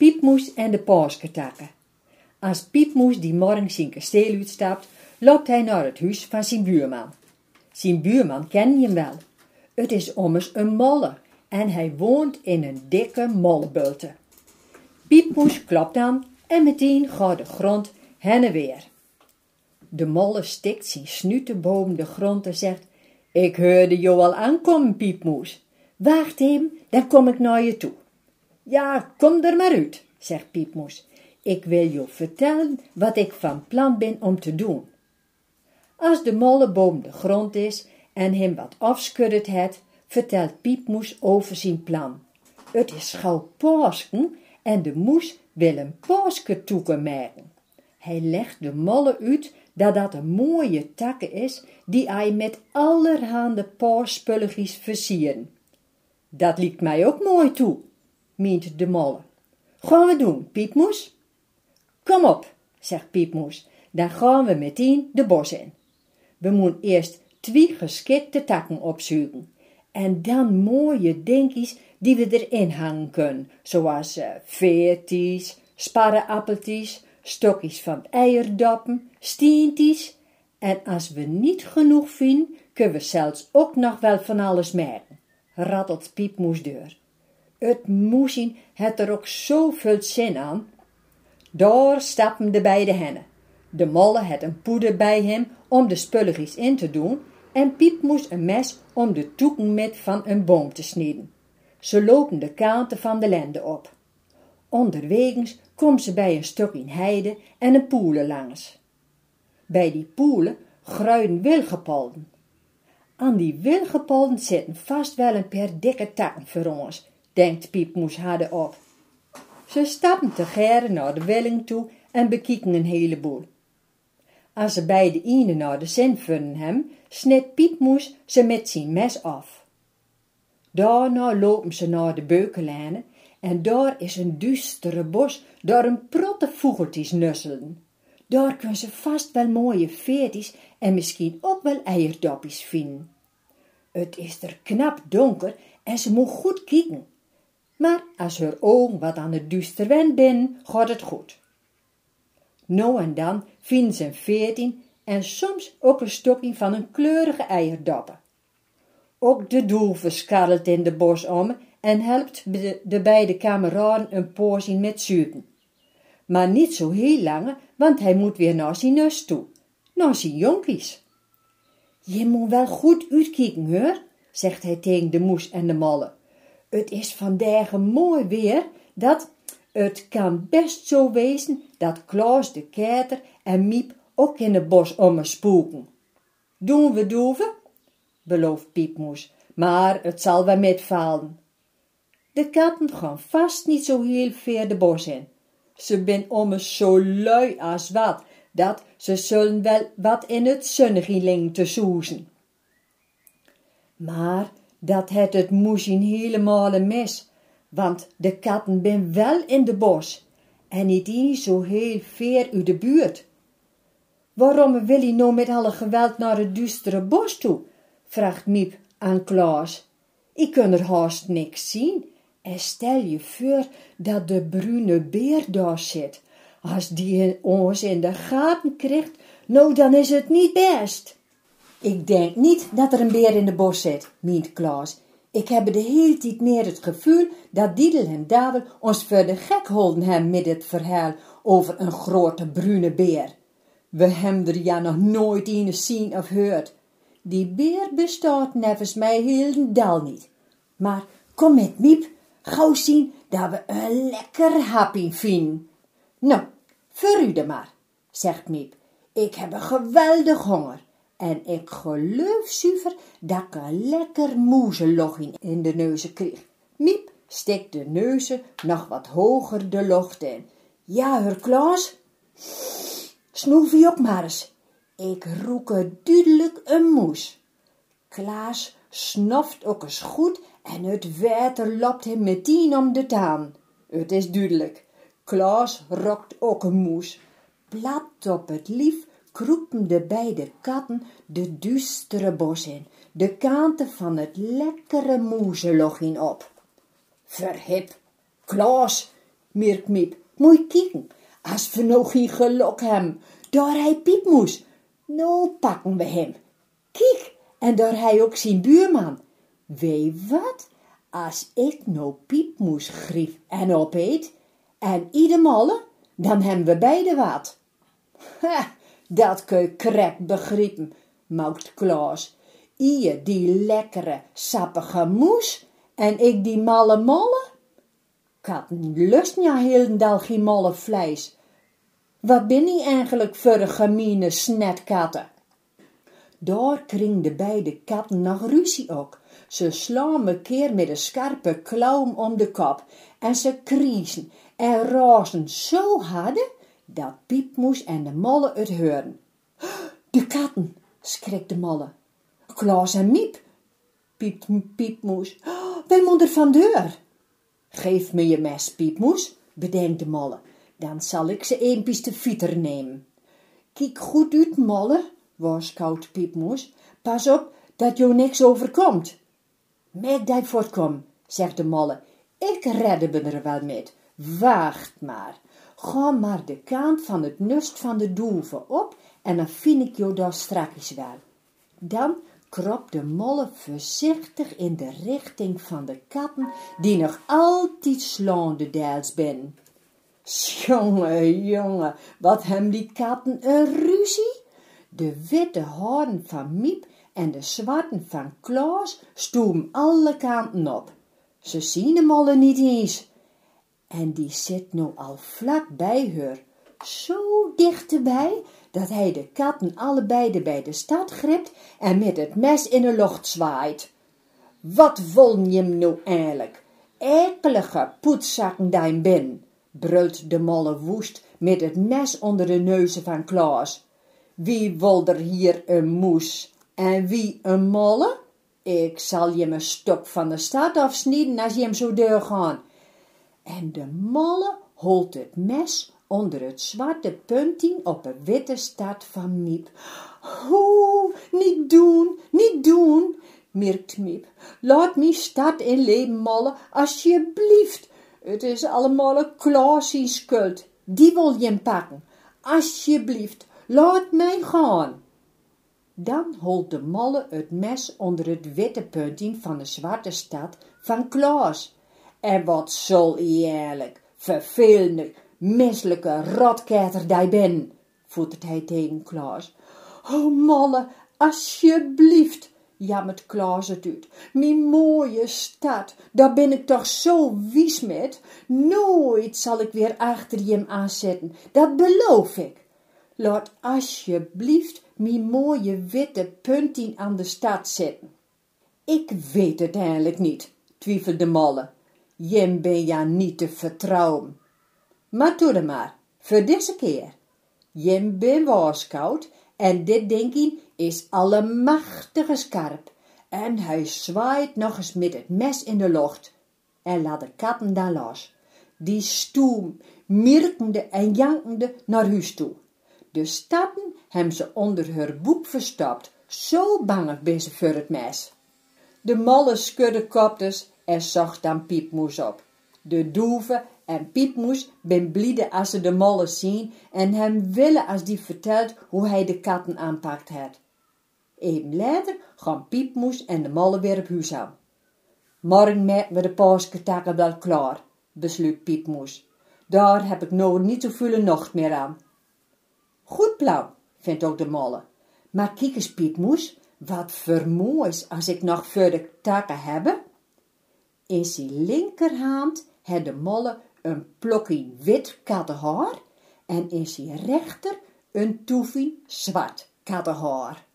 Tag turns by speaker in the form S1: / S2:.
S1: Piepmoes en de paasketakken. Als Piepmoes die morgen zijn kasteel uitstapt, loopt hij naar het huis van zijn buurman. Zijn buurman ken je wel. Het is ommers een molle en hij woont in een dikke mollebulte. Piepmoes klopt aan en meteen gaat de grond heen en weer. De molle stikt zijn boven de grond en zegt, ik hoorde jou al aankomen, Piepmoes. Wacht even, dan kom ik naar je toe. Ja, kom er maar uit, zegt Piepmoes. Ik wil je vertellen wat ik van plan ben om te doen. Als de molle boven de grond is en hem wat afschudderd het, vertelt Piepmoes over zijn plan. Het is gauw Pasken en de moes wil een paasketoeken maken. Hij legt de molle uit dat dat een mooie takke is die hij met allerhande paaspulletjes versieren. Dat liegt mij ook mooi toe, meent de molle. Gaan we doen, Piepmoes? Kom op, zegt Piepmoes, dan gaan we meteen de bos in. We moeten eerst twee geschikte takken opzoeken en dan mooie dinkies die we erin hangen kunnen, zoals uh, veertjes, sparreappeltjes, stokjes van eierdoppen, stientjes en als we niet genoeg vinden, kunnen we zelfs ook nog wel van alles merken, rattelt Piepmoes deur. Het moesien het er ook zoveel zin aan. Daar stappen de beide hennen. De molle had een poeder bij hem om de spulletjes in te doen en Piep moest een mes om de toeken met van een boom te snijden. Ze lopen de kanten van de lende op. Onderwegens komen ze bij een stuk in heide en een poelen langs. Bij die poelen gruiden wilgepolden. Aan die wilgepolden zitten vast wel een paar dikke takken voor ons, denkt Piepmoes harde op. Ze stappen te geren naar de welling toe en bekieken een heleboel. Als ze bij de naar de zin vinden hem, snijdt Piepmoes ze met zijn mes af. Daarna lopen ze naar de beukenlijnen en daar is een duistere bos, daar een protte vogeltjes nusselen. Daar kunnen ze vast wel mooie veertjes en misschien ook wel eierdoppies vinden. Het is er knap donker en ze moet goed kijken. Maar als haar ogen wat aan het duister wend binnen, gaat het goed. Nou en dan vinden ze een veertien en soms ook een stokje van een kleurige eierdoppen. Ook de doelve skarrelt in de bos om en helpt de, de beide kameraden een poosje met zuipen. Maar niet zo heel lange, want hij moet weer naar zijn neus toe, naar zijn jonkies. Je moet wel goed uitkijken, hoor, zegt hij tegen de moes en de molle. Het is vandaag mooi weer, dat het kan best zo wezen dat Klaas de keter en Miep ook in het bos om me spoeken. Doen we doeven? belooft Piepmoes, maar het zal wel metvallen. De katten gaan vast niet zo heel ver de bos in. Ze ben ommers zo lui als wat, dat ze zullen wel wat in het zonniging te soezen. Maar dat het het moesje helemaal mis, want de katten ben wel in de bos en niet eens zo heel ver uit de buurt. Waarom wil hij nou met alle geweld naar het duistere bos toe? vraagt Miep aan Klaas. Ik kan er haast niks zien. En stel je voor dat de brune beer daar zit. Als die ons in de gaten krijgt, nou dan is het niet best. Ik denk niet dat er een beer in de bos zit, meent Klaas. Ik heb de hele tijd meer het gevoel dat Diedel en Davel ons voor de gek holden hebben met het verhaal over een grote brune beer. We hebben er ja nog nooit een zien of gehoord. Die beer bestaat nevens mij heel dal niet. Maar kom met Miep, gauw zien dat we een lekker happy vinden. Nou, voor u de maar, zegt Miep. Ik heb een geweldig honger. En ik geloof zuiver dat ik een lekker moezeloch in de neuzen kreeg. Miep steekt de neuzen nog wat hoger de lucht in. Ja, hoor Klaas, snoef je ook maar eens. Ik roek duidelijk een moes. Klaas snoft ook eens goed en het water loopt hem meteen om de taan. Het is duidelijk. Klaas rokt ook een moes. Plat op het lief kroepen de beide katten de duistere bos in, de kanten van het lekkere moezeloch in op. Verhip, Klaas,
S2: Mirk Miep, moet kieken. Als we nog geen geluk hebben, daar hij Piep moest. Nou pakken we hem. Kijk, en daar hij ook zijn buurman. Weet wat? Als ik nou Piep moest grief en opeet, en ieder malle, dan hebben we beide wat. Dat kun krek begrijpen, moukt Klaas. Ie die lekkere, sappige moes, en ik die malle molle? Katten lust ja heel geen malle vlees. Wat ben je eigenlijk voor een gemene snetkatten? Daar kring de beide katten nog ruzie ook. Ze slaan me keer met een scherpe klauw om de kop en ze kriezen en razen zo hard dat Piepmoes en de molle het horen. De katten, schrikt de molle. Klaas en Miep, piept Piepmoes. Wij moeten van deur. Geef me je mes, Piepmoes, bedenkt de molle. Dan zal ik ze eenpies de fieter nemen. Kijk goed uit, molle, waarschuwt Piepmoes. Pas op dat jou niks overkomt. Met dat voortkom, zegt de molle. Ik redde me er wel met. Wacht maar. Ga maar de kant van het nust van de doeven op en dan vind ik jou daar strakjes wel. Dan kropt de molle voorzichtig in de richting van de katten die nog altijd slaande deels ben. Jonge, jonge, wat hebben die katten een ruzie? De witte haren van Miep en de zwarte van Klaas stoem alle kanten op. Ze zien hem alle niet eens. En die zit nu al vlak bij haar, zo dichterbij, dat hij de katten allebei bij de stad gript en met het mes in de lucht zwaait. Wat wil je nu eigenlijk? Ekelige poetzakken dein bin, brult de molle woest met het mes onder de neuzen van Klaas. Wie wil er hier een moes en wie een molle? Ik zal je een stok van de stad afsnijden als je hem zo deur gaan. En de molle holt het mes onder het zwarte puntje op een witte stad van Miep. Oeh, niet doen, niet doen, merkt Miep. Laat me stad in leven molle, alsjeblieft. Het is allemaal een schuld. Die wil je pakken. Alsjeblieft, laat mij gaan. Dan holt de molle het mes onder het witte puntje van de zwarte stad van Klaas. En wat zal ie eigenlijk, vervelende, misselijke rotketter die ben, voetert hij tegen Klaas. O molle, alsjeblieft, jammert Klaas het uit. Mijn mooie stad, daar ben ik toch zo wies met. Nooit zal ik weer achter je aanzetten, dat beloof ik. Laat alsjeblieft mijn mooie witte puntien aan de stad zetten. Ik weet het eigenlijk niet, twijfelt de Jem ben ja niet te vertrouwen. Maar doe er maar, voor deze keer. Jem ben waarschuwd en dit denken is allemachtige scherp. En hij zwaait nog eens met het mes in de lucht en laat de katten dan los. Die stoem, mirkende en jankende naar huis toe. De stappen hebben ze onder haar boek verstopt, zo bang ben ze voor het mes. De malle schudde kopjes en zag dan Piepmoes op. De doeve en Piepmoes ben blide als ze de molle zien en hem willen als die vertelt hoe hij de katten aanpakt heeft. Even later gaan Piepmoes en de molle weer op huis aan. Morgen maken we de paasketakken wel klaar, besluit Piepmoes. Daar heb ik nou niet zoveel nacht meer aan. Goed plan, vindt ook de molle. Maar kijk eens, Piepmoes, wat vermoois als ik nog voor de takken hebben. In zijn linkerhand had de molle een plokje wit kattenhaar en in zijn rechter een toefie zwart kattenhaar.